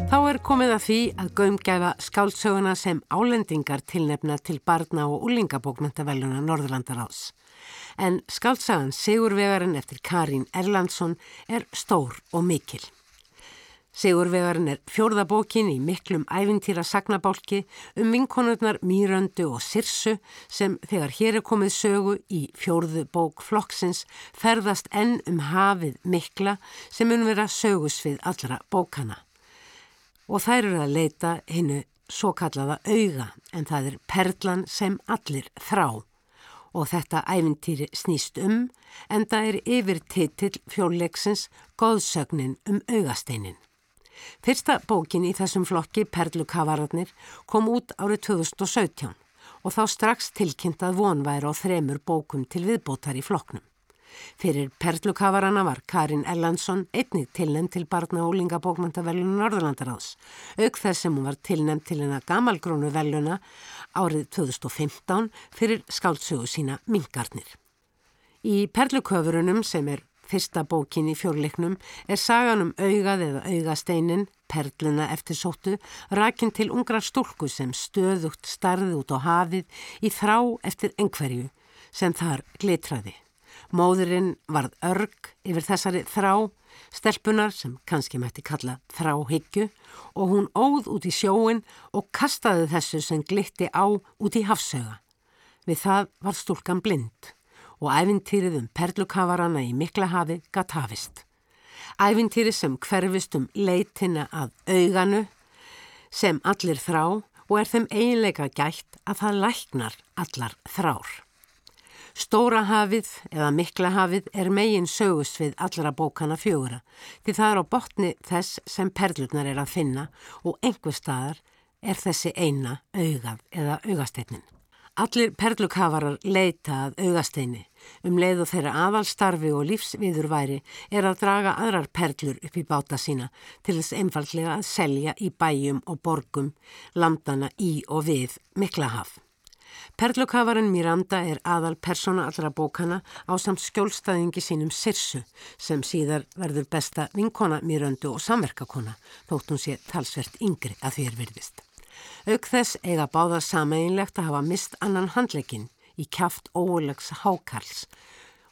Þá er komið að því að gömgæfa skáldsöguna sem álendingar tilnefna til barna og úlingabókmentaveluna Norðurlandar ás. En skáldsagan Sigurvegarinn eftir Karín Erlandsson er stór og mikil. Sigurvegarinn er fjórðabókin í miklum ævintýra sagnabálki um vinkonurnar Mýröndu og Sirsu sem þegar hér er komið sögu í fjórðu bók flokksins ferðast enn um hafið mikla sem mun vera sögusvið allra bókana og þær eru að leita hinnu svo kallaða auga en það er perlan sem allir þrá og þetta æfintýri snýst um en það er yfir titill fjórleiksins Góðsögnin um augasteinin. Fyrsta bókin í þessum flokki Perlukavararnir kom út árið 2017 og þá strax tilkynnt að vonværi á þremur bókum til viðbótar í flokknum. Fyrir perlukavarana var Karin Erlandsson einnig tilnæmt til barna og úlingabókmæntaveluna Norðurlandaráðs, auk þess sem hún var tilnæmt til hennar gamalgrónu veluna árið 2015 fyrir skáltsögu sína Mingarnir. Í perluköfurunum sem er fyrsta bókin í fjórleiknum er sagan um augað eða augasteinin, perluna eftir sóttu, rakin til ungra stúlku sem stöðugt starði út á hafið í þrá eftir engverju sem þar glitraði. Móðurinn varð örg yfir þessari þrá, stelpunar sem kannski mætti kalla þráhyggju og hún óð út í sjóin og kastaði þessu sem glitti á út í hafsöga. Við það var stúlkan blind og æfintýrið um perlukavarana í mikla hafi gatt hafist. Æfintýri sem hverfist um leitina að auganu sem allir þrá og er þeim eiginleika gætt að það læknar allar þrár. Stóra hafið eða mikla hafið er megin sögust við allra bókana fjögura því það er á botni þess sem perlurnar er að finna og einhver staðar er þessi eina augað eða augasteytnin. Allir perlukafarar leita að augasteini um leið og þeirra aðalstarfi og lífsviðurværi er að draga aðrar perlur upp í báta sína til þess einfallega að selja í bæjum og borgum landana í og við Miklahaf. Perlukafarinn Miranda er aðal persóna allra bókana á samt skjólstaðingi sínum Sirsu sem síðar verður besta vinkona Mirandu og samverkakona þótt hún sé talsvert yngri að því er virðist. Auk þess eiga báðar sameinlegt að hafa mist annan handleikin í kæft ólegs hákarls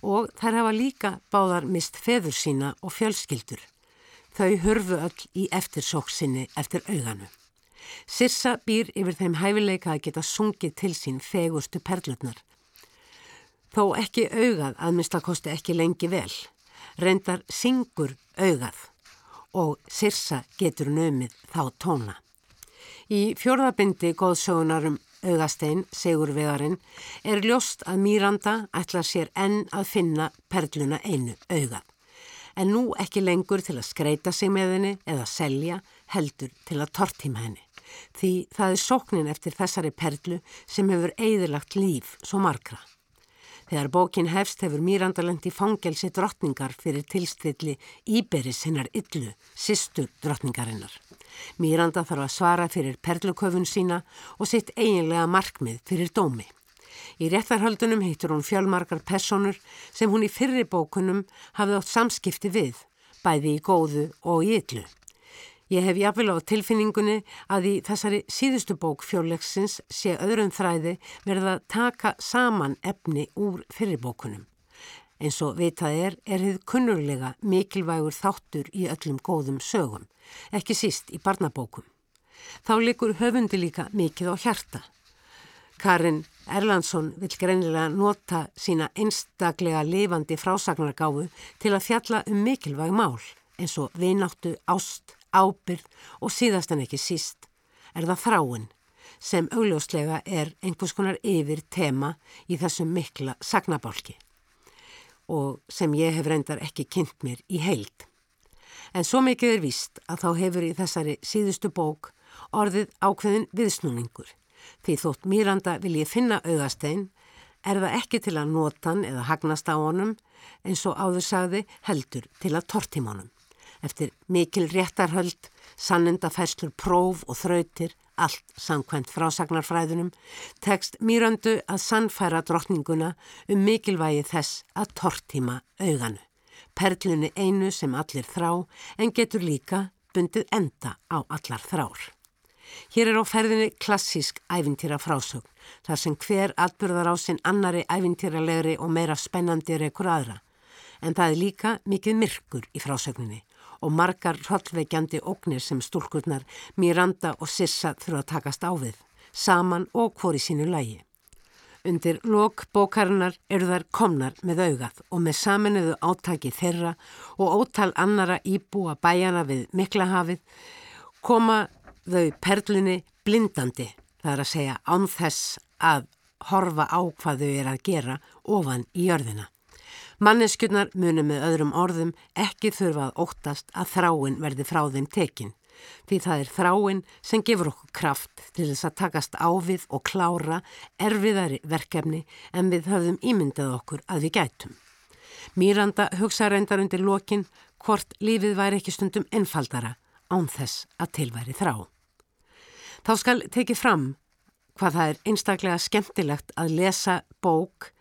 og þær hafa líka báðar mist feður sína og fjölskyldur. Þau hörfu öll í eftirsóksinni eftir auganu. Sirsa býr yfir þeim hæfileika að geta sungið til sín fegustu perlutnar. Þó ekki augað að mistakosti ekki lengi vel. Rendar syngur augað og Sirsa getur nömið þá tóna. Í fjörðabindi góðsögunarum augastein, segur vegarinn, er ljóst að Míranda ætlar sér enn að finna perluna einu augað. En nú ekki lengur til að skreita sig með henni eða selja, heldur til að tortíma henni. Því það er sóknin eftir þessari perlu sem hefur eigðilagt líf svo margra. Þegar bókin hefst hefur Mírandalend í fangelsi drottningar fyrir tilstilli Íberis hinnar yllu, sýstur drottningarinnar. Míranda þarf að svara fyrir perluköfun sína og sitt eiginlega markmið fyrir dómi. Í réttarhöldunum heitur hún fjölmarkar personur sem hún í fyrri bókunum hafði átt samskipti við, bæði í góðu og í yllu. Ég hef jáfnvel á tilfinningunni að í þessari síðustu bók fjöllegsins sé öðrum þræði verið að taka saman efni úr fyrirbókunum. Eins og vitað er, er þið kunnurlega mikilvægur þáttur í öllum góðum sögum ekki síst í barnabókum. Þá likur höfundi líka mikið á hjarta. Karin Erlandsson vil greinilega nota sína einstaklega lifandi frásagnargáfu til að fjalla um mikilvæg mál eins og vináttu, ást, ábyrð og síðast en ekki síst er það þráin sem augljóslega er einhvers konar yfir tema í þessum mikla sagnabálki og sem ég hef reyndar ekki kynnt mér í heild. En svo mikið er víst að þá hefur í þessari síðustu bók orðið ákveðin viðsnúningur. Því þótt Míranda vil ég finna auðastein er það ekki til að notan eða hagnast á honum eins og áður sagði heldur til að tortim honum. Eftir mikil réttarhöld, sannendafæslur próf og þrautir, allt samkvæmt frásagnarfræðunum, tekst Míröndu að sannfæra drottninguna um mikilvægi þess að tortíma auganu perlunni einu sem allir þrá en getur líka bundið enda á allar þrár. Hér er á ferðinni klassísk ævintýra frásögn, þar sem hver atbyrðar á sinn annari ævintýralegri og meira spennandi rekur aðra. En það er líka mikið myrkur í frásögninni og margar hrollveikjandi ógnir sem stúlkurnar Miranda og Sissa þurfa að takast á við, saman og hvori sínu lægi. Undir lok bókarinnar eru þær komnar með augað og með saminuðu átaki þeirra og ótal annara íbúa bæjana við Miklahafið koma þau perlunni blindandi, það er að segja án þess að horfa á hvað þau er að gera ofan í jörðina. Manneskjurnar munum með öðrum orðum ekki þurfa að óttast að þráin verði frá þeim tekinn því það er þráinn sem gefur okkur kraft til þess að takast ávið og klára erfiðari verkefni en við höfðum ímyndað okkur að við gætum. Míranda hugsa reyndar undir lokin hvort lífið væri ekki stundum einfaldara án þess að tilværi þrá. Þá skal tekið fram hvað það er einstaklega skemmtilegt að lesa bók,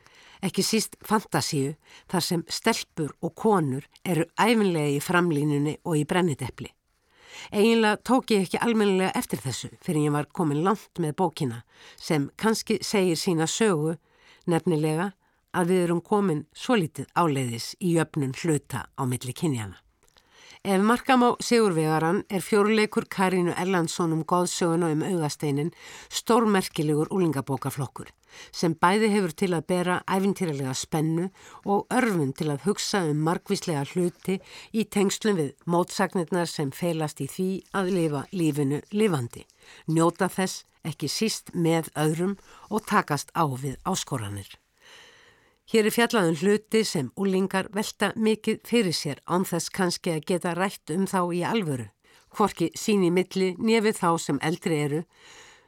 ekki síst fantasíu, þar sem stelpur og konur eru æfinlega í framlínunni og í brenniteppli. Eginlega tók ég ekki almennilega eftir þessu fyrir ég var komin langt með bókina sem kannski segir sína sögu nefnilega að við erum komin svo litið áleiðis í jöfnun hluta á milli kynjana. Ef markam á Sigurvegaran er fjóruleikur Karínu Erlandsson um góðsöguna um augasteinin stórmerkilegur úlingabókaflokkur sem bæði hefur til að bera æfintýralega spennu og örfun til að hugsa um margvíslega hluti í tengslum við mótsagnirnar sem feilast í því að lifa lífinu lifandi, njóta þess ekki síst með öðrum og takast á við áskoranir. Hér er fjallaðun hluti sem úlingar velta mikið fyrir sér án þess kannski að geta rætt um þá í alvöru, hvorki sín í milli nefið þá sem eldri eru,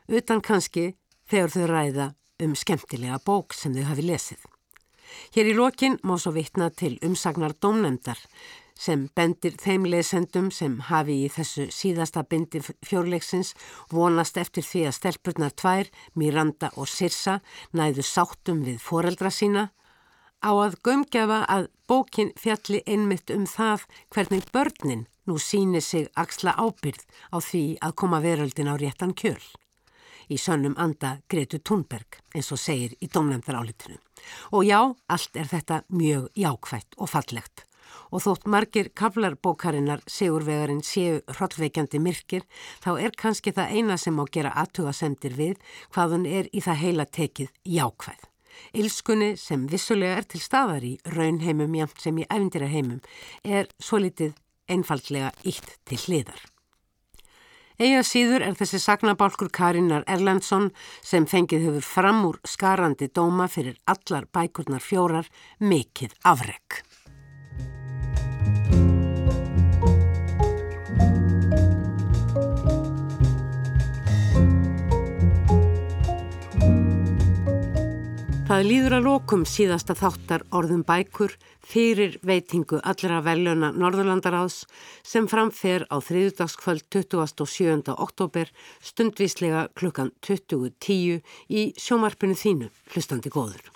utan kannski þegar þau ræða um skemmtilega bók sem þau hafi lesið. Hér í lokin má svo vitna til umsagnar dómnendar sem bendir þeim lesendum sem hafi í þessu síðasta bindi fjórleiksins vonast eftir því að stelpurnar tvær, Miranda og Sirsa, næðu sáttum við foreldra sína á að gömgefa að bókin fjalli einmitt um það hvernig börnin nú síni sig axla ábyrð á því að koma veröldin á réttan kjöl. Í sönnum anda Gretu Thunberg eins og segir í domnefndar álitinu. Og já, allt er þetta mjög jákvægt og fallegt. Og þótt margir kavlarbókarinnar segurvegarinn séu hrottveikjandi myrkir, þá er kannski það eina sem á gera aðtuga sendir við hvaðun er í það heila tekið jákvæð. Ílskunni sem vissulega er til staðar í raunheimum jæmt sem í efindiraheimum er svo litið einfaldlega ítt til hliðar. Ega síður er þessi sagnabálkur Karinnar Erlandsson sem fengið hefur fram úr skarandi dóma fyrir allar bækurnar fjórar mikið afreg. Það líður að lokum síðasta þáttar orðum bækur fyrir veitingu allra veljöna Norðurlandaráðs sem framfer á þriðudagskvöld 27. oktober stundvíslega klukkan 20.10 í sjómarpinu þínu, hlustandi góður.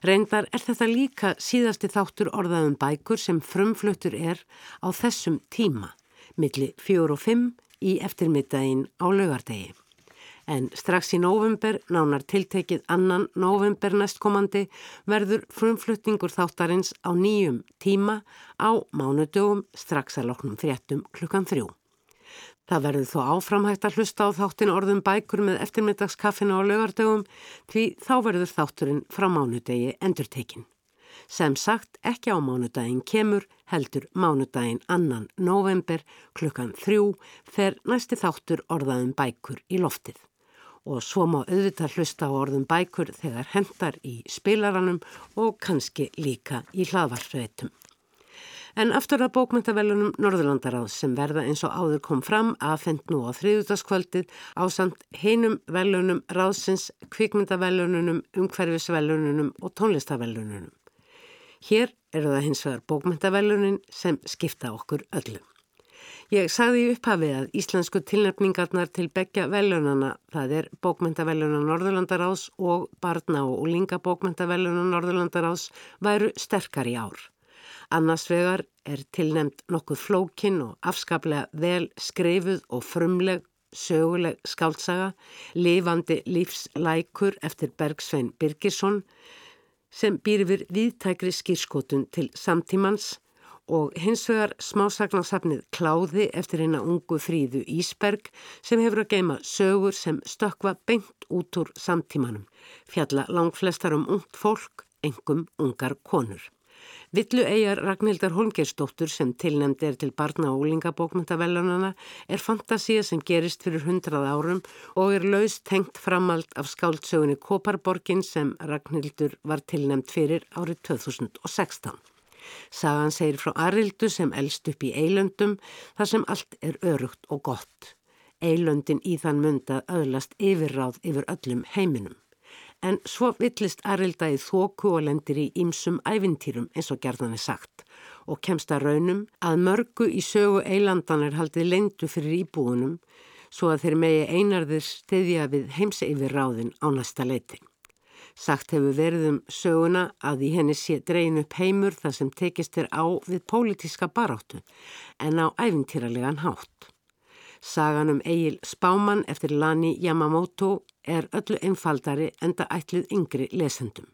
Reyndar er þetta líka síðasti þáttur orðaðum bækur sem frumfluttur er á þessum tíma, milli 4 og 5 í eftirmiddaginn á laugardegi en strax í november, nánar tiltekið annan november næstkomandi, verður frumflutningur þáttarins á nýjum tíma á mánudögum strax að loknum fréttum klukkan þrjú. Það verður þó áframhægt að hlusta á þáttin orðum bækur með eftirmiddagskaffinu á lögardögum því þá verður þátturinn frá mánudegi endurtekin. Sem sagt ekki á mánudaginn kemur heldur mánudaginn annan november klukkan þrjú þegar næsti þáttur orðaðum bækur í loftið og svo má auðvitað hlusta á orðum bækur þegar hendar í spilaranum og kannski líka í hlaðvarsveitum. En aftur að bókmyndavelunum Norðurlandaráð sem verða eins og áður kom fram aðfend nú á þriðutaskvöldið á samt heinum velunum ráðsins, kvikmyndavelununum, umhverfisvelununum og tónlistavelununum. Hér eru það hins vegar bókmyndavelunin sem skipta okkur öllum. Ég sagði upphafið að íslensku tilnefningarnar til begja velunana, það er bókmyndaveluna Norðurlandarás og barna og úlinga bókmyndaveluna Norðurlandarás, væru sterkar í ár. Annars vegar er tilnefnd nokkuð flókin og afskaplega vel skreifuð og frumleg söguleg skáltsaga, lifandi lífslækur eftir Bergsvein Birgisson sem býr yfir viðtækri skýrskotun til samtímans og hins vegar smásagnasafnið Kláði eftir eina ungu fríðu Ísberg sem hefur að geima sögur sem stökva beint út úr samtímanum, fjalla langflestar um ungt fólk, engum ungar konur. Villu eigar Ragnhildar Holmgersdóttur sem tilnemdi er til barna og úlingabókmyndavellunana er fantasía sem gerist fyrir hundrað árum og er laust tengt framald af skáldsögunni Koparborgin sem Ragnhildur var tilnemd fyrir árið 2016. Sagan segir frá Arildu sem elst upp í eilöndum þar sem allt er örugt og gott. Eilöndin í þann munda öðlast yfirráð yfir öllum heiminum. En svo villist Arilda í þóku og lendir í ýmsum ævintýrum eins og gerðan er sagt og kemst að raunum að mörgu í sögu eilandan er haldið lendu fyrir íbúunum svo að þeir megi einarðir stiðja við heimsa yfir ráðin á næsta leitin. Sagt hefur verið um söguna að í henni sé dreyin upp heimur þar sem tekist er á við pólitíska baráttu en á æfintýralegan hátt. Sagan um Egil Spáman eftir Lani Yamamoto er öllu einfaldari enda ætlið yngri lesendum.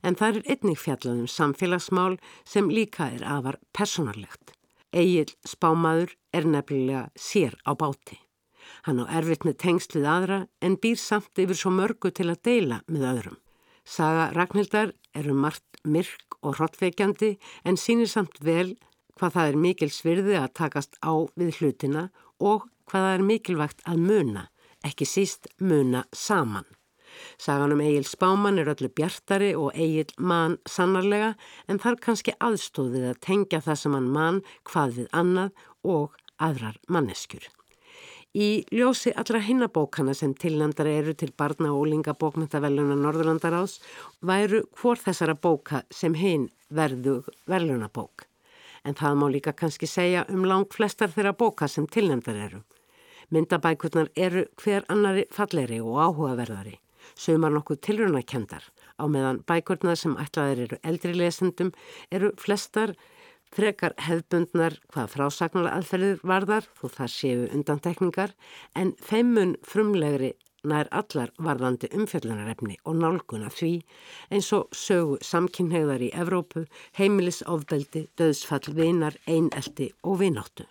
En það er einnig fjallaðum samfélagsmál sem líka er afar personarlegt. Egil Spámaður er nefnilega sér á báti. Hann á erfitt með tengst við aðra en býr samt yfir svo mörgu til að deila með öðrum. Saga Ragnhildar eru margt myrk og hrottveikjandi en sínir samt vel hvað það er mikil svirði að takast á við hlutina og hvað það er mikilvægt að muna, ekki síst muna saman. Sagan um Egil Spáman er öllu bjartari og Egil mann sannarlega en þar kannski aðstóðið að tengja það sem hann mann hvað við annað og aðrar manneskjur. Í ljósi allra hinnabókana sem tilnæmdara eru til barna og ólinga bókmyndavelluna Norðurlandaráðs væru hvort þessara bóka sem hinn verðu verðlunabók. En það má líka kannski segja um lang flestar þeirra bóka sem tilnæmdar eru. Myndabækurnar eru hver annari falleri og áhugaverðari. Sumar nokkuð tilrunakendar á meðan bækurnar sem ætlaðir eru eldri lesendum eru flestar Frekar hefbundnar hvað frásagnar aðferðir varðar, þó það séu undantekningar, en feimun frumlegri nær allar varðandi umfjöllunarefni og nálguna því eins og sögu samkynhegðar í Evrópu, heimilisofbeldi, döðsfall, vinar, einelti og vináttu.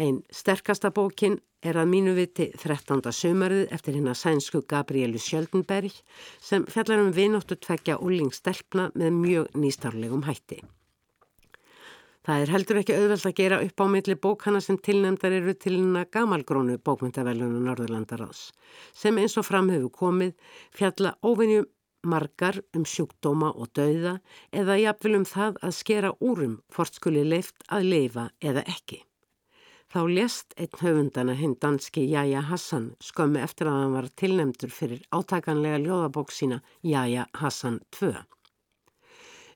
Einn sterkasta bókin er að mínu viti 13. sömarið eftir hinn að sænsku Gabrielu Sjöldenberg sem fjallar um vináttu tvekja úlingstelpna með mjög nýstarlegum hætti. Það er heldur ekki auðvelt að gera upp á milli bókana sem tilnefndar eru til hana gamalgrónu bókmyndavelunum Norðurlandaráðs sem eins og fram hefur komið fjalla óvinju margar um sjúkdóma og dauða eða jafnvel um það að skera úrum hvort skuli leift að leifa eða ekki. Þá lést einn höfundana hinn danski Jaja Hassan skömmi eftir að hann var tilnefndur fyrir átakanlega ljóðabók sína Jaja Hassan 2.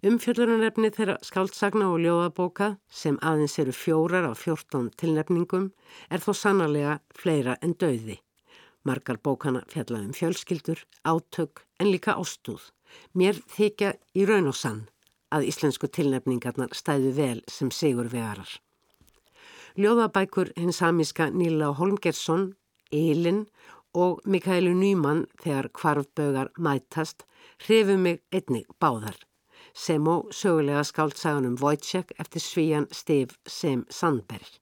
Umfjöldunarefni þeirra skáldsagna og ljóðabóka sem aðeins eru fjórar á fjórtón tilnefningum er þó sannarlega fleira en dauði. Margar bókana fjallaðum fjölskyldur, átök en líka ástúð. Mér þykja í raun og sann að íslensku tilnefningarnar stæðu vel sem sigur vegarar. Ljóðabækur hins samíska Níla Holmgersson, Eilin og Mikaelu Nýmann þegar kvarfbögar mætast hrefu mig einnig báðar sem og sögulega skáldsagunum Wojciech eftir svíjan Steve Sem Sandberg.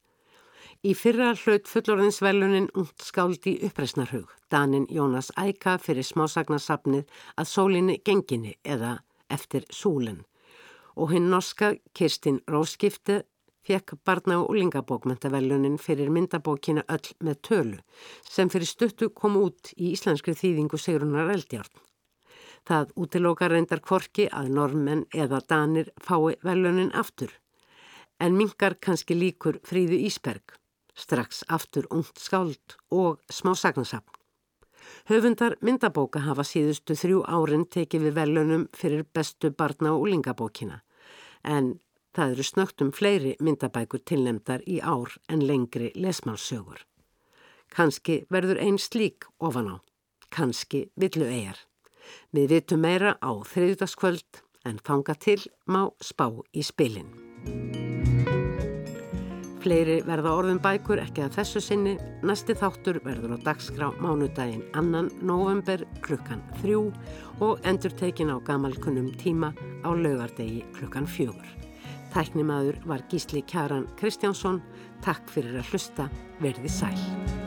Í fyrra hlaut fullorðinsvelunin ungt skáld í uppreysnarhug, Danin Jónas Æka fyrir smásagnasafnið að sólinni genginni eða eftir súlen og hinn norska Kirstin Róskipte fekk barna- og úlingabókmentavelunin fyrir myndabókina Öll með tölu sem fyrir stuttu kom út í íslenskri þýðingu Sigrunar Eldjárn. Það útilókar reyndar kvorki að normenn eða danir fái velunin aftur. En mingar kannski líkur fríðu Ísberg, strax aftur ungt skáld og smá sagnarsapn. Höfundar myndabóka hafa síðustu þrjú árin tekið við velunum fyrir bestu barna og úlingabókina. En það eru snögtum fleiri myndabækur tilnemdar í ár en lengri lesmálsögur. Kanski verður einn slík ofan á, kanski villu eigar. Við vitum meira á þriðdaskvöld en fanga til má spá í spilin. Fleiri verða orðum bækur ekki að þessu sinni. Næsti þáttur verður á dagskrá mánudaginn annan november klukkan þrjú og endur tekin á gamalkunnum tíma á laugardegi klukkan fjögur. Tæknimaður var Gísli Kjaran Kristjánsson. Takk fyrir að hlusta. Verði sæl.